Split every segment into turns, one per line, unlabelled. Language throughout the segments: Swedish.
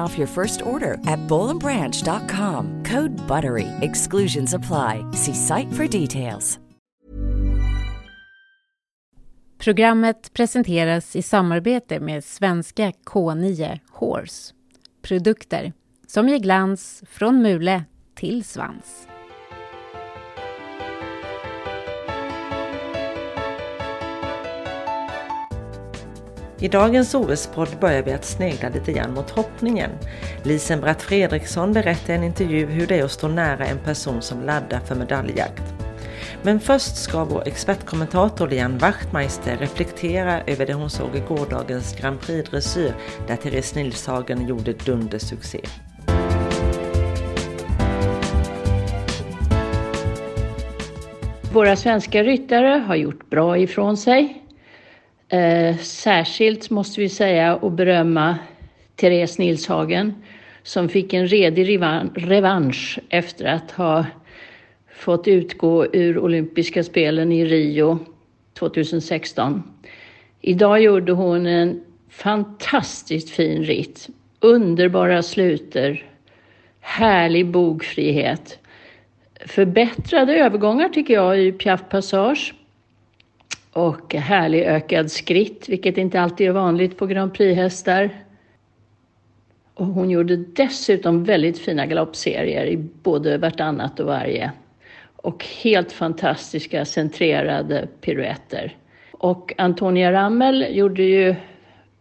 off your first order at bowlandbranch.com. Code BUTTERY. Exclusions apply. See site for details.
Programmet presenteras i samarbete med svenska K9 Horse. Produkter som ger glans från mule till svans.
I dagens OS-podd börjar vi att snegla lite grann mot hoppningen. Lisen Bratt Fredriksson berättar i en intervju hur det är att stå nära en person som laddar för medaljjakt. Men först ska vår expertkommentator Lian Wachtmeister reflektera över det hon såg i gårdagens Grand Prix-dressyr där Therese Nilshagen gjorde dundersuccé.
Våra svenska ryttare har gjort bra ifrån sig. Eh, särskilt måste vi säga och berömma Therese Nilshagen som fick en redig revansch efter att ha fått utgå ur olympiska spelen i Rio 2016. Idag gjorde hon en fantastiskt fin ritt. Underbara sluter, härlig bogfrihet. Förbättrade övergångar tycker jag i Piaf Passage och härlig ökad skritt, vilket inte alltid är vanligt på Grand Prix-hästar. Och hon gjorde dessutom väldigt fina galoppserier i både vartannat och varje. Och helt fantastiska centrerade piruetter. Och Antonia Rammel gjorde ju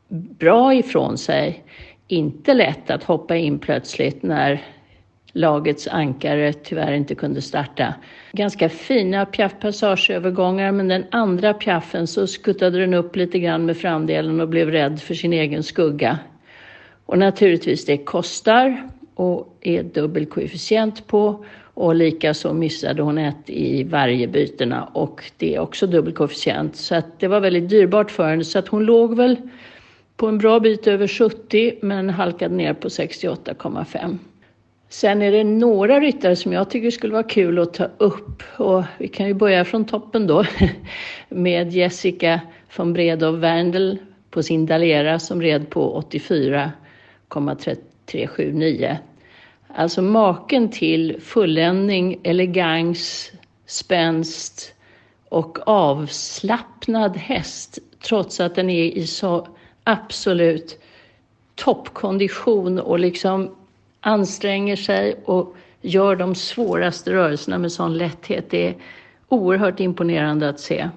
bra ifrån sig. Inte lätt att hoppa in plötsligt när lagets ankare tyvärr inte kunde starta. Ganska fina Piaf passageövergångar men den andra Piaffen så skuttade den upp lite grann med framdelen och blev rädd för sin egen skugga. Och naturligtvis det kostar och är dubbel koefficient på och likaså missade hon ett i varje bytena och det är också dubbel koefficient. Så att det var väldigt dyrbart för henne så att hon låg väl på en bra bit över 70 men halkade ner på 68,5. Sen är det några ryttare som jag tycker skulle vara kul att ta upp och vi kan ju börja från toppen då med Jessica von Bredow Werndl på sin Dalera som red på 84,379. Alltså maken till fulländning, elegans, spänst och avslappnad häst trots att den är i så absolut toppkondition och liksom anstränger sig och gör de svåraste rörelserna med sån lätthet. Det är oerhört imponerande att se.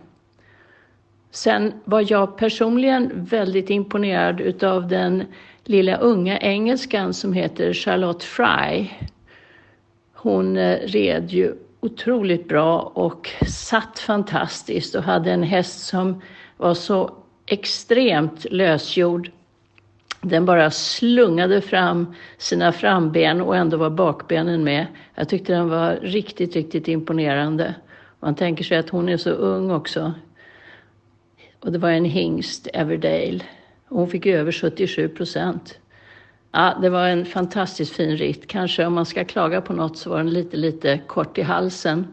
Sen var jag personligen väldigt imponerad utav den lilla unga engelskan som heter Charlotte Fry. Hon eh, red ju otroligt bra och satt fantastiskt och hade en häst som var så extremt lösgjord den bara slungade fram sina framben och ändå var bakbenen med. Jag tyckte den var riktigt, riktigt imponerande. Man tänker sig att hon är så ung också. Och det var en hingst, Everdale. Hon fick över 77 procent. Ja, det var en fantastiskt fin ritt. Kanske om man ska klaga på något så var den lite, lite kort i halsen.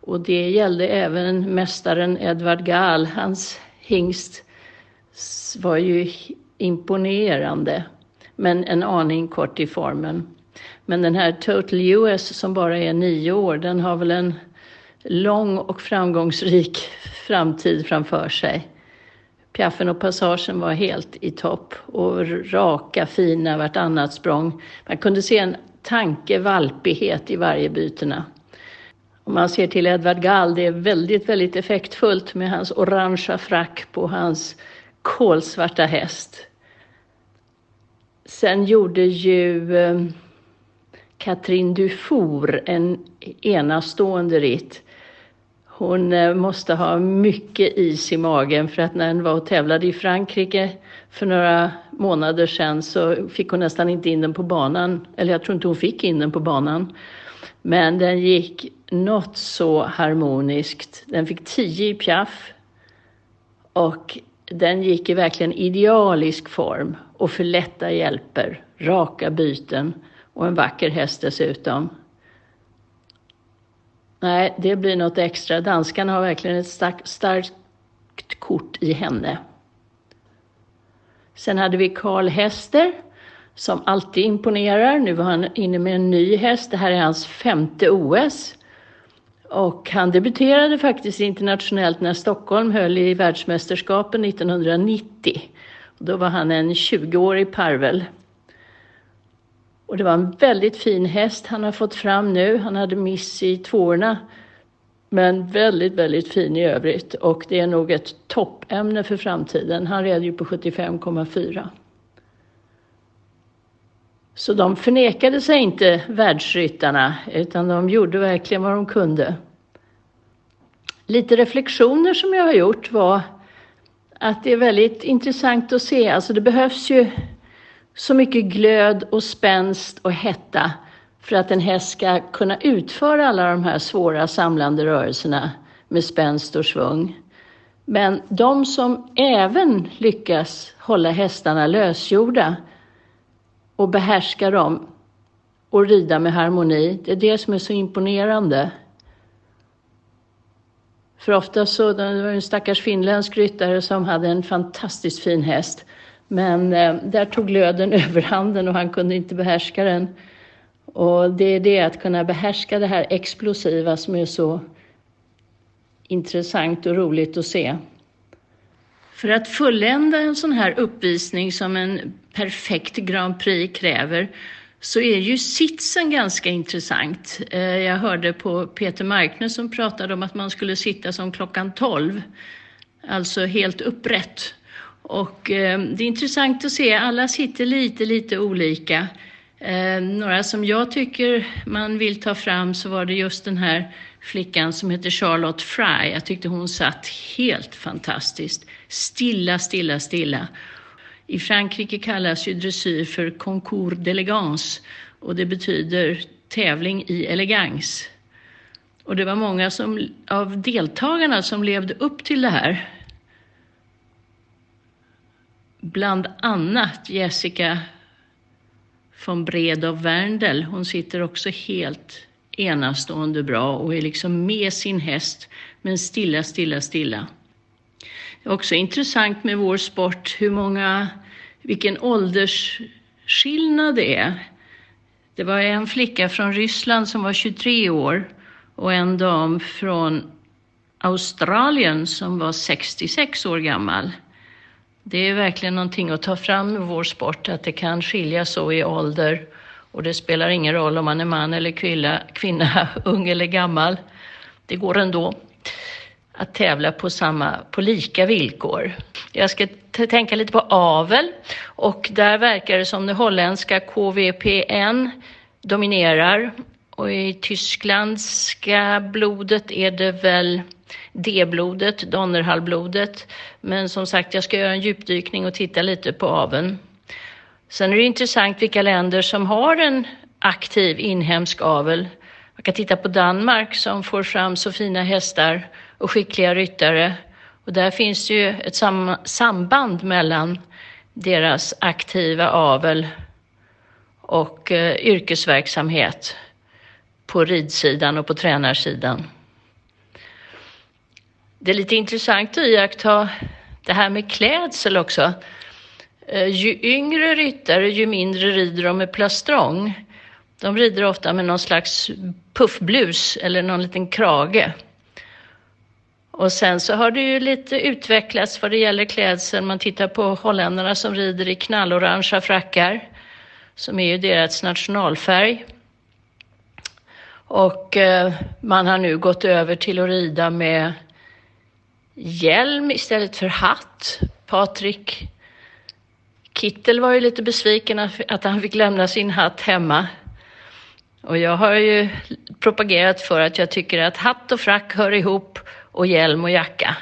Och det gällde även mästaren Edvard Gahl. Hans hingst var ju imponerande, men en aning kort i formen. Men den här Total US som bara är nio år, den har väl en lång och framgångsrik framtid framför sig. Piaffen och passagen var helt i topp och raka, fina vartannat språng. Man kunde se en tanke, valpighet i varje bytena. Om man ser till Edvard Gall, det är väldigt, väldigt effektfullt med hans orangea frack på hans kolsvarta häst. Sen gjorde ju eh, Katrin Dufour en enastående ritt. Hon eh, måste ha mycket is i magen för att när hon var och tävlade i Frankrike för några månader sedan så fick hon nästan inte in den på banan. Eller jag tror inte hon fick in den på banan. Men den gick något så harmoniskt. Den fick 10 i piaff och den gick i verkligen idealisk form och för lätta hjälper, raka byten och en vacker häst dessutom. Nej, det blir något extra. Danskarna har verkligen ett starkt, starkt kort i henne. Sen hade vi Karl Hester som alltid imponerar. Nu var han inne med en ny häst. Det här är hans femte OS. Och han debuterade faktiskt internationellt när Stockholm höll i världsmästerskapen 1990. Då var han en 20-årig parvel. Och det var en väldigt fin häst han har fått fram nu. Han hade miss i tvåorna. Men väldigt, väldigt fin i övrigt. Och det är nog ett toppämne för framtiden. Han red ju på 75,4. Så de förnekade sig inte, världsryttarna, utan de gjorde verkligen vad de kunde. Lite reflektioner som jag har gjort var att det är väldigt intressant att se, alltså det behövs ju så mycket glöd och spänst och hetta för att en häst ska kunna utföra alla de här svåra samlande rörelserna med spänst och svung. Men de som även lyckas hålla hästarna lösgjorda och behärska dem och rida med harmoni, det är det som är så imponerande. För ofta så, det var en stackars finländsk ryttare som hade en fantastiskt fin häst. Men eh, där tog glöden överhanden och han kunde inte behärska den. Och det är det att kunna behärska det här explosiva som är så intressant och roligt att se. För att fullända en sån här uppvisning som en perfekt Grand Prix kräver så är ju sitsen ganska intressant. Eh, jag hörde på Peter Markner som pratade om att man skulle sitta som klockan 12, alltså helt upprätt. Och eh, det är intressant att se, alla sitter lite, lite olika. Eh, några som jag tycker man vill ta fram så var det just den här flickan som heter Charlotte Fry. Jag tyckte hon satt helt fantastiskt. Stilla, stilla, stilla. I Frankrike kallas ju dressyr för concours d'élégance och det betyder tävling i elegans. Och det var många som, av deltagarna som levde upp till det här. Bland annat Jessica von Bredow Werndl. Hon sitter också helt enastående bra och är liksom med sin häst, men stilla, stilla, stilla. Det är också intressant med vår sport hur många, vilken åldersskillnad det är. Det var en flicka från Ryssland som var 23 år och en dam från Australien som var 66 år gammal. Det är verkligen någonting att ta fram i vår sport, att det kan skilja så i ålder och det spelar ingen roll om man är man eller kvinna, kvinna ung eller gammal. Det går ändå att tävla på, samma, på lika villkor. Jag ska tänka lite på avel och där verkar det som det holländska KVPN dominerar och i tysklandska blodet är det väl D-blodet, Donnerhallblodet. Men som sagt, jag ska göra en djupdykning och titta lite på aveln. Sen är det intressant vilka länder som har en aktiv inhemsk avel. Man kan titta på Danmark som får fram så fina hästar och skickliga ryttare. Och där finns det ju ett sam samband mellan deras aktiva avel och eh, yrkesverksamhet på ridsidan och på tränarsidan. Det är lite intressant att iaktta det här med klädsel också. Eh, ju yngre ryttare, ju mindre rider de med plastrång. De rider ofta med någon slags puffblus eller någon liten krage. Och sen så har det ju lite utvecklats vad det gäller klädsel. Man tittar på holländarna som rider i knallorangea frackar, som är ju deras nationalfärg. Och eh, man har nu gått över till att rida med hjälm istället för hatt. Patrik Kittel var ju lite besviken att han fick lämna sin hatt hemma. Och jag har ju propagerat för att jag tycker att hatt och frack hör ihop och hjälm och jacka.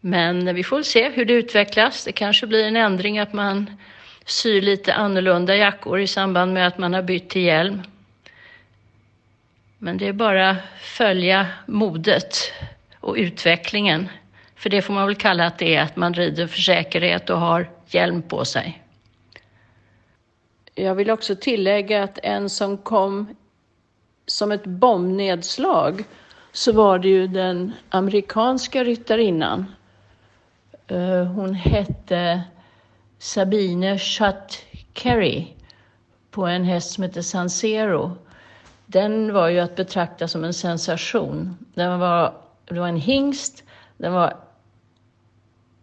Men vi får se hur det utvecklas. Det kanske blir en ändring att man syr lite annorlunda jackor i samband med att man har bytt till hjälm. Men det är bara följa modet och utvecklingen. För det får man väl kalla att det är att man rider för säkerhet och har hjälm på sig. Jag vill också tillägga att en som kom som ett bombnedslag så var det ju den amerikanska ryttarinnan. Eh, hon hette Sabine Schutt Kerry på en häst som hette Sansero. Den var ju att betrakta som en sensation. Den var, det var en hingst, den var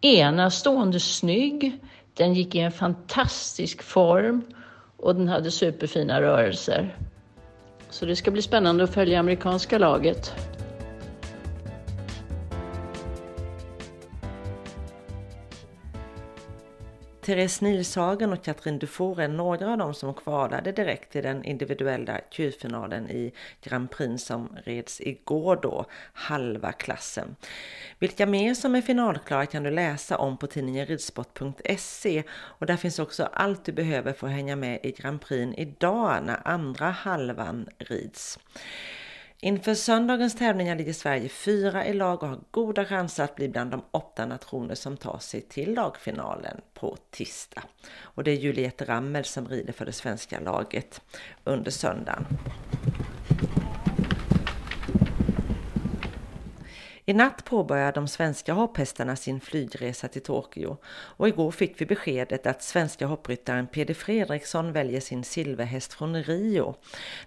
enastående snygg, den gick i en fantastisk form och den hade superfina rörelser. Så det ska bli spännande att följa amerikanska laget.
Therese Nilshagen och Katrin Dufour är några av dem som kvalade direkt till den individuella Q-finalen i Grand Prix som reds igår då, halva klassen. Vilka mer som är finalklara kan du läsa om på tidningen ridsport.se och där finns också allt du behöver för att hänga med i Grand Prix idag när andra halvan rids. Inför söndagens tävlingar ligger Sverige fyra i lag och har goda chanser att bli bland de åtta nationer som tar sig till lagfinalen på tisdag. Och det är Juliette Rammel som rider för det svenska laget under söndagen. I natt påbörjar de svenska hopphästarna sin flygresa till Tokyo och igår fick vi beskedet att svenska hoppryttaren Peder Fredriksson väljer sin silverhäst från Rio.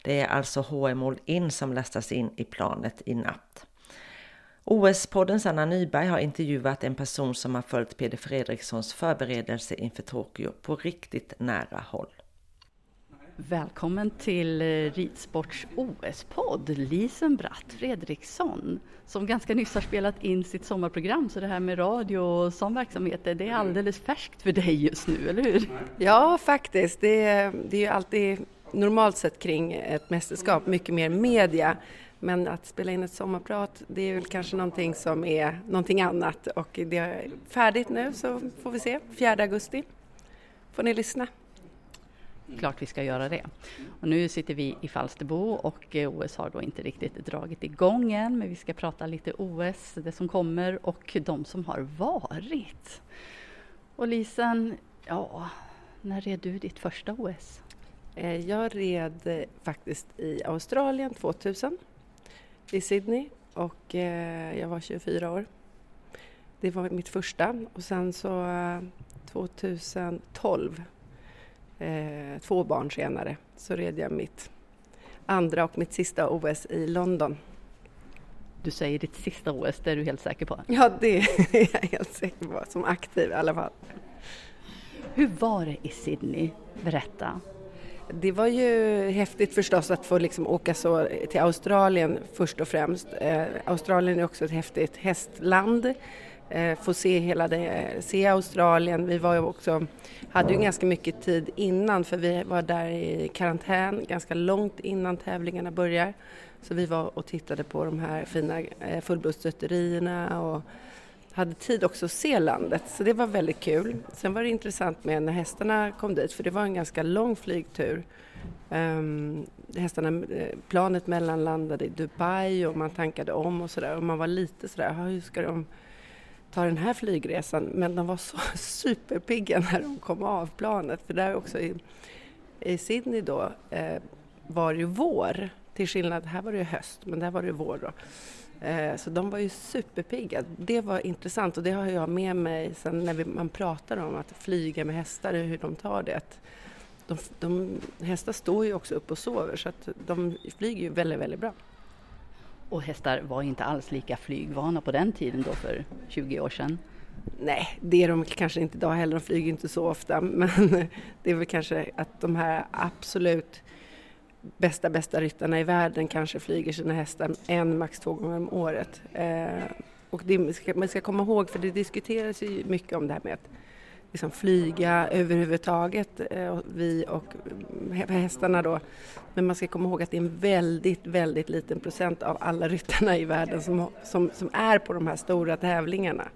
Det är alltså HM All In som lastas in i planet i natt. OS-poddens Anna Nyberg har intervjuat en person som har följt Peder Fredrikssons förberedelse inför Tokyo på riktigt nära håll.
Välkommen till eh, Ridsports OS-podd, Lisen Bratt Fredriksson, som ganska nyss har spelat in sitt sommarprogram, så det här med radio och sån verksamhet, det är alldeles färskt för dig just nu, eller hur?
Ja, faktiskt. Det är, det är ju alltid normalt sett kring ett mästerskap mycket mer media, men att spela in ett sommarprat, det är väl kanske någonting som är någonting annat. Och det är färdigt nu så får vi se, 4 augusti. Får ni lyssna.
Klart vi ska göra det. Och nu sitter vi i Falsterbo och eh, OS har då inte riktigt dragit igång än men vi ska prata lite OS, det som kommer och de som har varit. Och Lisen, ja, när red du ditt första OS?
Eh, jag red eh, faktiskt i Australien 2000 i Sydney och jag var 24 år. Det var mitt första och sen så 2012 eh, två barn senare så red jag mitt andra och mitt sista OS i London.
Du säger ditt sista OS, det är du helt säker på?
Ja, det är jag helt säker på, som aktiv i alla fall.
Hur var det i Sydney? Berätta.
Det var ju häftigt förstås att få liksom åka så till Australien först och främst. Eh, Australien är också ett häftigt hästland Eh, få se hela det, se Australien. Vi var ju också, hade ju ganska mycket tid innan för vi var där i karantän ganska långt innan tävlingarna börjar. Så vi var och tittade på de här fina eh, fullblodsstötterierna och hade tid också att se landet, så det var väldigt kul. Sen var det intressant med när hästarna kom dit, för det var en ganska lång flygtur. Um, hästarna, eh, planet mellanlandade i Dubai och man tankade om och sådär och man var lite sådär, hur ska de ta den här flygresan? Men de var så superpigga när de kom av planet, för där också i, i Sydney då eh, var det ju vår, till skillnad, här var det ju höst, men där var det ju vår då. Eh, så de var ju superpigga. Det var intressant och det har jag med mig sen när vi, man pratar om att flyga med hästar, hur de tar det. De, de, hästar står ju också upp och sover så att de flyger ju väldigt, väldigt bra.
Och hästar var inte alls lika flygvana på den tiden då för 20 år sedan?
Nej, det är de kanske inte idag heller, de flyger inte så ofta men det är väl kanske att de här absolut bästa, bästa ryttarna i världen kanske flyger sina hästar en, max två gånger om året. Eh, och det man ska komma ihåg, för det diskuteras ju mycket om det här med att liksom flyga överhuvudtaget, eh, vi och eh, hästarna då. Men man ska komma ihåg att det är en väldigt, väldigt liten procent av alla ryttarna i världen som, som, som är på de här stora tävlingarna.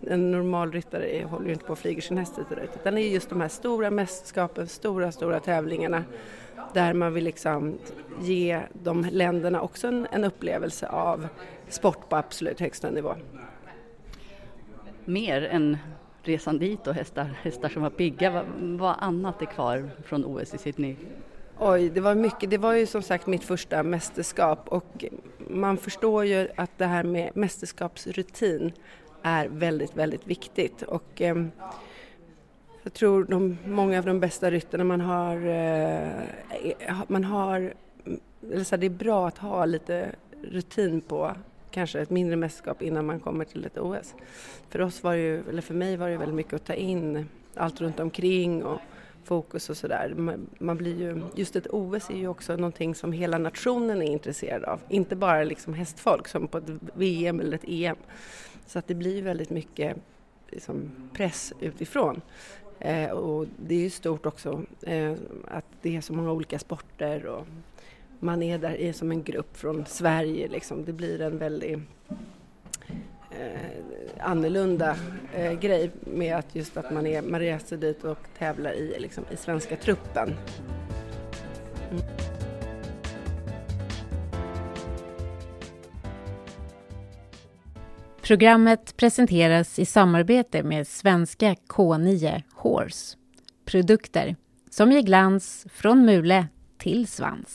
En normal ryttare håller ju inte på att flyga sin häst utan det är just de här stora mästerskapen, stora, stora tävlingarna där man vill liksom ge de länderna också en, en upplevelse av sport på absolut högsta nivå.
Mer än resan dit och hästar, hästar som var pigga, vad, vad annat är kvar från OS i Sydney?
Oj, det var mycket. Det var ju som sagt mitt första mästerskap och man förstår ju att det här med mästerskapsrutin är väldigt, väldigt viktigt och eh, jag tror de, många av de bästa ryttarna man har, eh, man har, eller så här, det är bra att ha lite rutin på kanske ett mindre mästerskap innan man kommer till ett OS. För oss var det ju, eller för mig var det väldigt mycket att ta in allt runt omkring och fokus och sådär. Man, man, blir ju, just ett OS är ju också någonting som hela nationen är intresserad av, inte bara liksom hästfolk som på ett VM eller ett EM. Så att det blir väldigt mycket liksom, press utifrån. Eh, och det är ju stort också eh, att det är så många olika sporter och man är där är som en grupp från Sverige liksom. Det blir en väldigt eh, annorlunda eh, grej med att just att man, är, man reser dit och tävlar i, liksom, i svenska truppen. Mm.
Programmet presenteras i samarbete med svenska K9 Horse. Produkter som ger glans från mule till svans.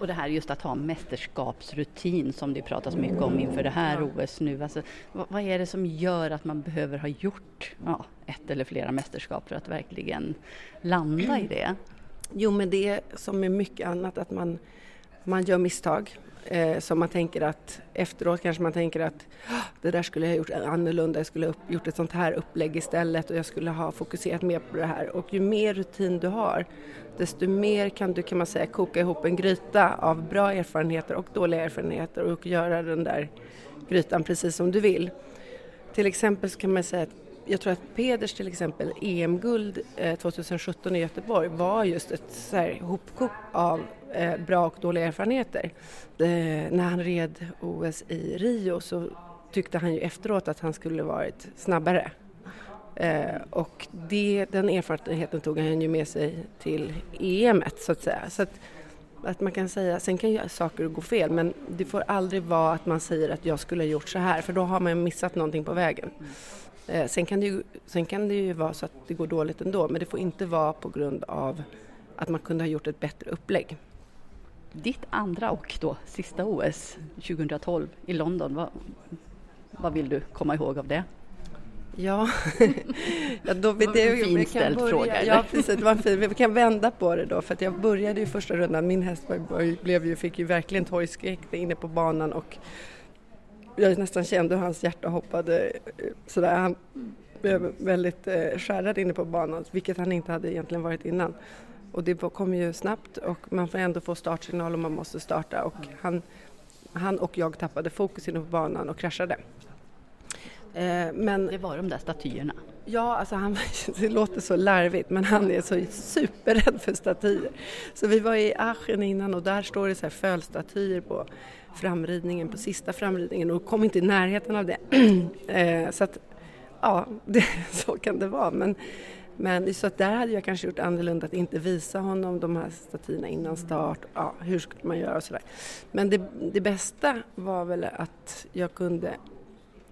Och det här just att ha mästerskapsrutin som det pratas mycket om inför det här OS nu. Alltså, vad, är det som gör att man behöver ha gjort ja, ett eller flera mästerskap för att verkligen landa i det?
Jo, men det är som med mycket annat att man, man gör misstag. Eh, som man tänker att efteråt kanske man tänker att det där skulle jag ha gjort annorlunda, jag skulle ha gjort ett sånt här upplägg istället och jag skulle ha fokuserat mer på det här. Och ju mer rutin du har desto mer kan du kan man säga koka ihop en gryta av bra erfarenheter och dåliga erfarenheter och göra den där grytan precis som du vill. Till exempel så kan man säga att jag tror att Peders till exempel EM-guld eh, 2017 i Göteborg var just ett så här hopkok av eh, bra och dåliga erfarenheter. Eh, när han red OS i Rio så tyckte han ju efteråt att han skulle varit snabbare. Eh, och det, den erfarenheten tog han ju med sig till EM så att säga. Så att, att man kan säga, sen kan ju saker gå fel men det får aldrig vara att man säger att jag skulle ha gjort så här för då har man missat någonting på vägen. Eh, sen, kan det ju, sen kan det ju vara så att det går dåligt ändå men det får inte vara på grund av att man kunde ha gjort ett bättre upplägg.
Ditt andra och då sista OS 2012 i London, vad, vad vill du komma ihåg av det?
Ja, ja då,
det var en fin ställd
börja,
fråga.
Ja, precis. Det var fin, vi kan vända på det då för att jag började ju första rundan, min häst blev ju, fick ju verkligen torgskräck inne på banan och jag nästan kände hur hans hjärta hoppade eh, sådär. Han blev väldigt eh, skärrad inne på banan, vilket han inte hade egentligen varit innan. Och det kom ju snabbt och man får ändå få startsignal om man måste starta och han, han och jag tappade fokus inne på banan och kraschade.
Eh, men, det var de där statyerna?
Ja, alltså han, det låter så larvigt men han är så superrädd för statyer. Så vi var i Aachen innan och där står det så här fölstatyer på framridningen, på sista framridningen och kom inte i närheten av det. Eh, så att, ja, det, så kan det vara. Men, men så att där hade jag kanske gjort annorlunda att inte visa honom de här statyerna innan start. Ja, hur skulle man göra och sådär. Men det, det bästa var väl att jag kunde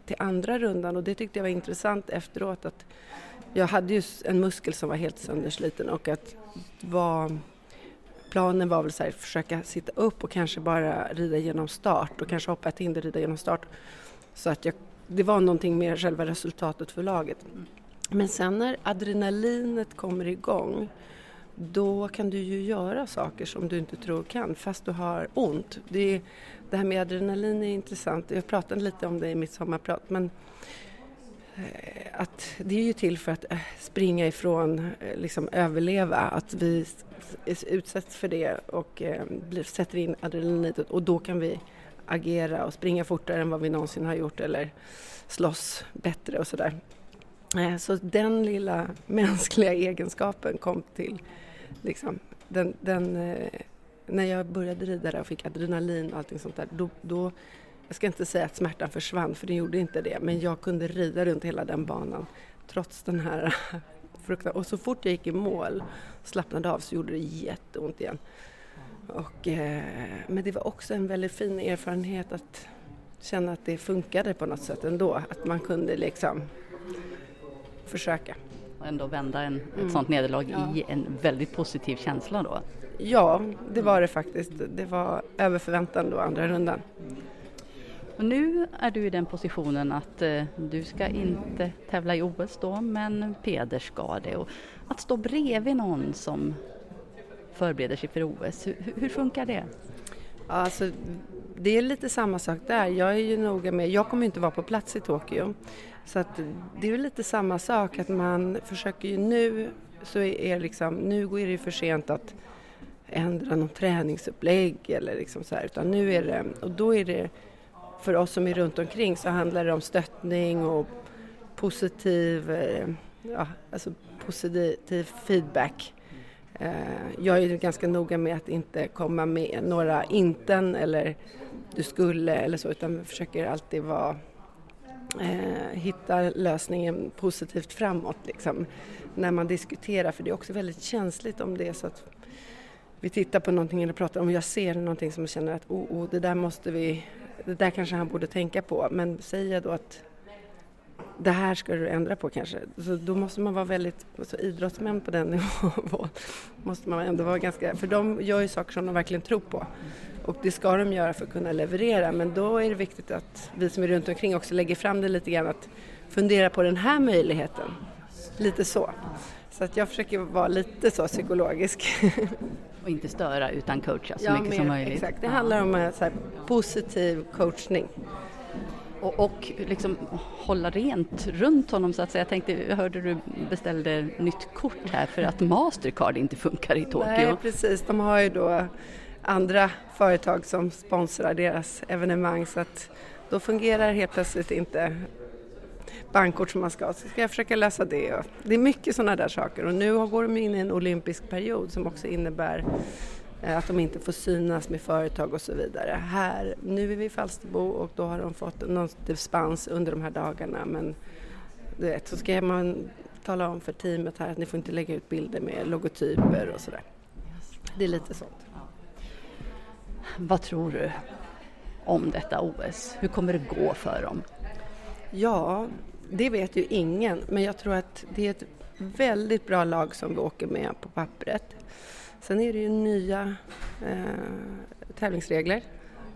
till andra rundan och det tyckte jag var intressant efteråt att jag hade ju en muskel som var helt söndersliten och att vara planen var väl så här, försöka sitta upp och kanske bara rida genom start och kanske hoppa ett hinder, rida genom start. Så att jag, det var någonting med själva resultatet för laget. Men sen när adrenalinet kommer igång då kan du ju göra saker som du inte tror kan fast du har ont. Det, det här med adrenalin är intressant. Jag pratade lite om det i mitt sommarprat men Eh, att det är ju till för att eh, springa ifrån, eh, liksom överleva, att vi utsätts för det och sätter in adrenalinet och då kan vi agera och springa fortare än vad vi någonsin har gjort eller slåss bättre och sådär. Så den lilla mänskliga egenskapen kom till liksom, den, den, när jag började rida där och fick adrenalin och allting sånt där, då, då, jag ska inte säga att smärtan försvann, för den gjorde inte det, men jag kunde rida runt hela den banan trots den här fruktan. Och så fort jag gick i mål slappnade av så gjorde det jätteont igen. Och, eh, men det var också en väldigt fin erfarenhet att känna att det funkade på något sätt ändå, att man kunde liksom försöka.
Och ändå vända en, ett
Mm.
sånt nederlag
Ja.
i en väldigt positiv känsla då.
Ja, det var det faktiskt. Det var över förväntan då, andra rundan.
Och nu är du i den positionen att eh, du ska inte tävla i OS då, men Peder ska det. Och att stå bredvid någon som förbereder sig för OS, hur, hur funkar det?
Alltså, det är lite samma sak där. Jag är ju noga med, jag kommer inte vara på plats i Tokyo. Så att det är lite samma sak att man försöker ju nu, så är liksom, nu är det ju för sent att ändra någon träningsupplägg eller liksom så här, utan nu är det, och då är det för oss som är runt omkring så handlar det om stöttning och positiv, eh, ja, alltså positiv feedback. Eh, jag är ju ganska noga med att inte komma med några inten eller du skulle eller så utan försöker alltid vara eh, hitta lösningen positivt framåt liksom, när man diskuterar för det är också väldigt känsligt om det är så att vi tittar på någonting eller pratar om jag ser någonting som jag känner att oh, oh, det där måste vi, det där kanske han borde tänka på men säger jag då att det här ska du ändra på kanske. Så då måste man vara väldigt, så idrottsmän på den nivån måste man ändå vara ganska, för de gör ju saker som de verkligen tror på. Och det ska de göra för att kunna leverera men då är det viktigt att vi som är runt omkring också lägger fram det lite grann att fundera på den här möjligheten. Lite så. Så att jag försöker vara lite så psykologisk.
Och inte störa utan coacha så
Ja,
mycket som
mer-
möjligt.
Exakt, det handlar om eh, så här, positiv coachning.
Och, och liksom hålla rent runt honom så att säga. Jag tänkte, jag hörde du beställde nytt kort här för att Mastercard inte funkar i Tokyo.
Nej, precis. De har ju då andra företag som sponsrar deras evenemang så att då fungerar helt plötsligt inte bankkort som man ska. Så ska jag försöka lösa det. Det är mycket sådana där saker och nu går de in i en olympisk period som också innebär eh, att de inte får synas med företag och så vidare. Här, nu är vi i Falsterbo och då har de fått någon dispens under de här dagarna men du vet, så ska man tala om för teamet här att ni får inte lägga ut bilder med logotyper och sådär. Det är lite sånt.
Vad tror du om detta OS? Hur kommer det gå för dem?
Ja, det vet ju ingen, men jag tror att det är ett väldigt bra lag som vi åker med på pappret. Sen är det ju nya eh, tävlingsregler.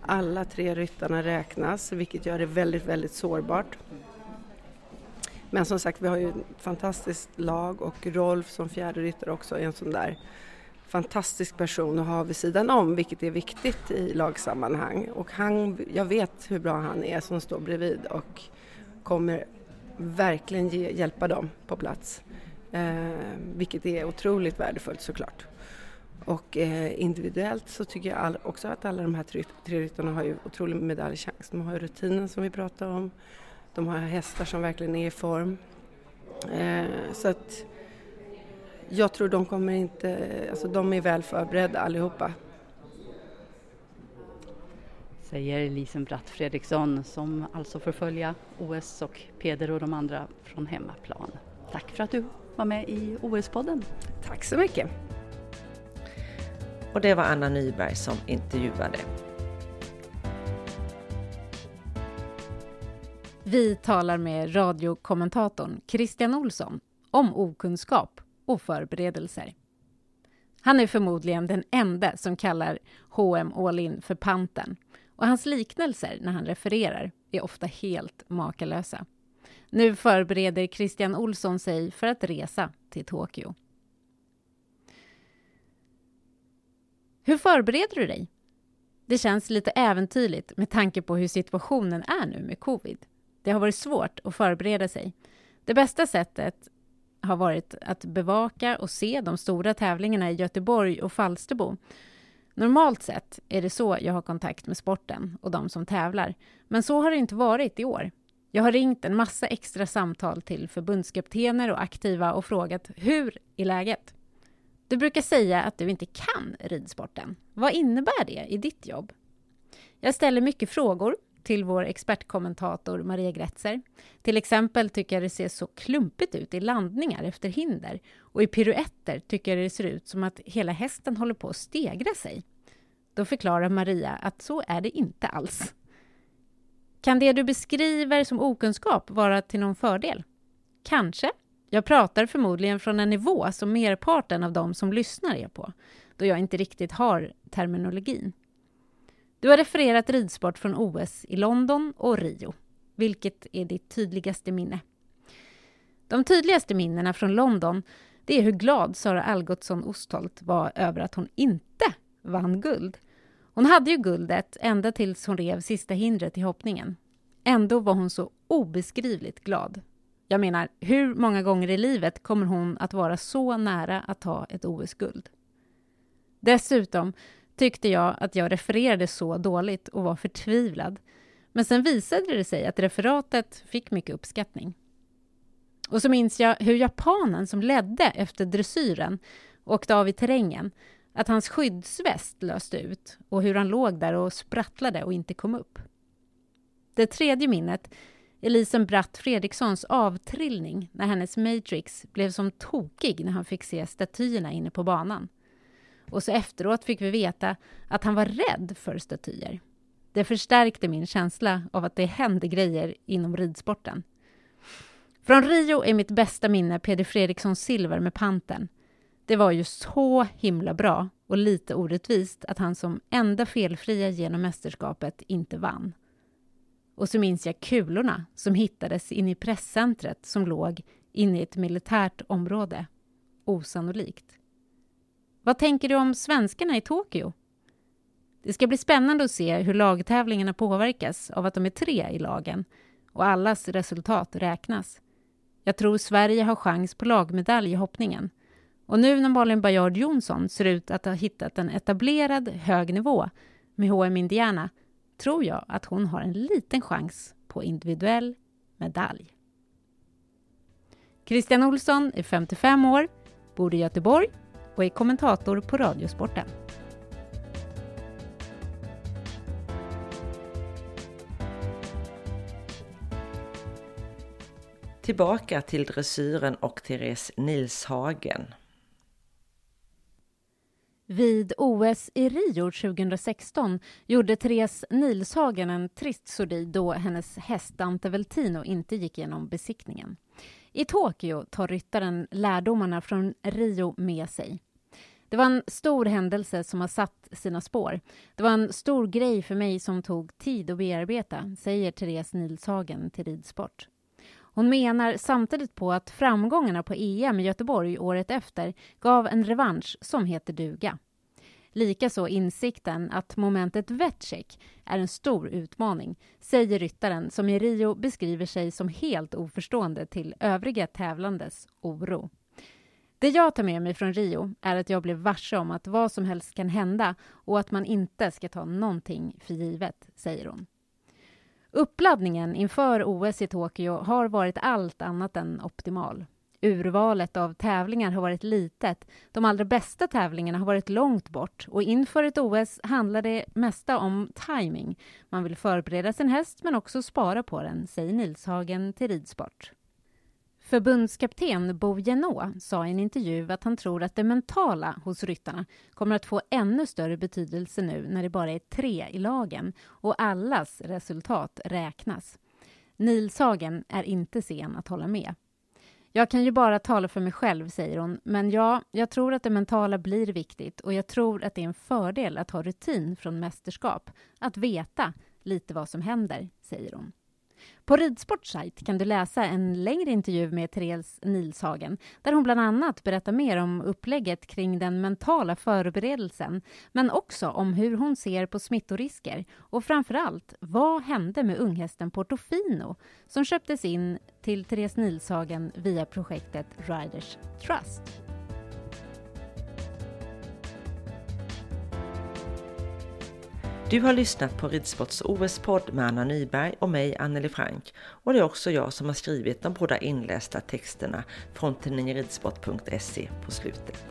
Alla tre ryttarna räknas, vilket gör det väldigt, väldigt sårbart. Men som sagt, vi har ju ett fantastiskt lag och Rolf som fjärde ryttare också är en sån där fantastisk person att ha vid sidan om, vilket är viktigt i lagsammanhang. Och han, jag vet hur bra han är som står bredvid och kommer verkligen ge, hjälpa dem på plats. Eh, vilket är otroligt värdefullt såklart. Och eh, individuellt så tycker jag all, också att alla de här tre, tre ryttarna har ju otrolig medaljchans. De har ju rutinen som vi pratade om. De har hästar som verkligen är i form. Eh, så att jag tror de kommer inte, alltså de är väl förberedda allihopa.
Säger Lisen Bratt Fredriksson som alltså får följa OS och Peder och de andra från hemmaplan. Tack för att du var med i OS-podden.
Tack så mycket.
Och det var Anna Nyberg som intervjuade.
Vi talar med radiokommentatorn Christian Olsson om okunskap och förberedelser. Han är förmodligen den enda som kallar H&M All In för panten och hans liknelser när han refererar är ofta helt makalösa. Nu förbereder Christian Olsson sig för att resa till Tokyo. Hur förbereder du dig? Det känns lite äventyrligt med tanke på hur situationen är nu med covid. Det har varit svårt att förbereda sig. Det bästa sättet har varit att bevaka och se de stora tävlingarna i Göteborg och Falsterbo. Normalt sett är det så jag har kontakt med sporten och de som tävlar. Men så har det inte varit i år. Jag har ringt en massa extra samtal till förbundskaptener och aktiva och frågat hur är läget? Du brukar säga att du inte kan ridsporten. Vad innebär det i ditt jobb? Jag ställer mycket frågor till vår expertkommentator Maria Gretzer. Till exempel tycker jag det ser så klumpigt ut i landningar efter hinder och i piruetter tycker jag det ser ut som att hela hästen håller på att stegra sig. Då förklarar Maria att så är det inte alls. Kan det du beskriver som okunskap vara till någon fördel? Kanske. Jag pratar förmodligen från en nivå som merparten av de som lyssnar är på, då jag inte riktigt har terminologin. Du har refererat ridsport från OS i London och Rio. Vilket är ditt tydligaste minne? De tydligaste minnena från London det är hur glad Sara Algotsson Ostholt var över att hon inte vann guld. Hon hade ju guldet ända tills hon rev sista hindret i hoppningen. Ändå var hon så obeskrivligt glad. Jag menar, hur många gånger i livet kommer hon att vara så nära att ta ett OS-guld? Dessutom tyckte jag att jag refererade så dåligt och var förtvivlad. Men sen visade det sig att referatet fick mycket uppskattning. Och så minns jag hur japanen som ledde efter dressyren åkte av i terrängen, att hans skyddsväst löste ut och hur han låg där och sprattlade och inte kom upp. Det tredje minnet är Lisen Bratt Fredrikssons avtrillning när hennes Matrix blev som tokig när han fick se statyerna inne på banan. Och så efteråt fick vi veta att han var rädd för statyer. Det förstärkte min känsla av att det hände grejer inom ridsporten. Från Rio är mitt bästa minne Peder Fredrikssons silver med panten. Det var ju så himla bra och lite orättvist att han som enda felfria genom mästerskapet inte vann. Och så minns jag kulorna som hittades inne i presscentret som låg inne i ett militärt område. Osannolikt. Vad tänker du om svenskarna i Tokyo? Det ska bli spännande att se hur lagtävlingarna påverkas av att de är tre i lagen och allas resultat räknas. Jag tror Sverige har chans på lagmedalj i hoppningen. Och nu när Malin Bajard Jonsson ser ut att ha hittat en etablerad hög nivå med HM Indiana tror jag att hon har en liten chans på individuell medalj. Christian Olsson är 55 år, bor i Göteborg och är kommentator på Radiosporten.
Tillbaka till dressyren och Therese Nilshagen.
Vid OS i Rio 2016 gjorde Therese Nilshagen en trist sordid då hennes häst Dante Veltino inte gick igenom besiktningen. I Tokyo tar ryttaren lärdomarna från Rio med sig. Det var en stor händelse som har satt sina spår. Det var en stor grej för mig som tog tid att bearbeta, säger Therese Nilshagen till Ridsport. Hon menar samtidigt på att framgångarna på EM i Göteborg året efter gav en revansch som heter duga. Likaså insikten att momentet vetcheck är en stor utmaning, säger ryttaren som i Rio beskriver sig som helt oförstående till övriga tävlandes oro. Det jag tar med mig från Rio är att jag blev varse om att vad som helst kan hända och att man inte ska ta någonting för givet, säger hon. Uppladdningen inför OS i Tokyo har varit allt annat än optimal. Urvalet av tävlingar har varit litet. De allra bästa tävlingarna har varit långt bort och inför ett OS handlar det mesta om timing. Man vill förbereda sin häst men också spara på den, säger Nilshagen till Ridsport. Förbundskapten Bo Genå sa i en intervju att han tror att det mentala hos ryttarna kommer att få ännu större betydelse nu när det bara är tre i lagen och allas resultat räknas. Nilshagen är inte sen att hålla med. Jag kan ju bara tala för mig själv, säger hon, men ja, jag tror att det mentala blir viktigt och jag tror att det är en fördel att ha rutin från mästerskap, att veta lite vad som händer, säger hon. På Ridsports sajt kan du läsa en längre intervju med Therese Nilshagen där hon bland annat berättar mer om upplägget kring den mentala förberedelsen men också om hur hon ser på smittorisker och framför allt vad hände med unghästen Portofino som köptes in till Therese Nilshagen via projektet Riders Trust.
Du har lyssnat på Ridsports OS-podd med Anna Nyberg och mig, Anneli Frank. Och det är också jag som har skrivit de båda inlästa texterna från tidningen ridsport.se på slutet.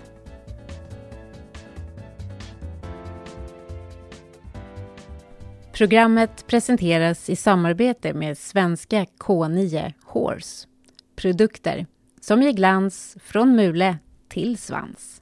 Programmet presenteras i samarbete med svenska K9 Horse. Produkter som ger glans från mule till svans.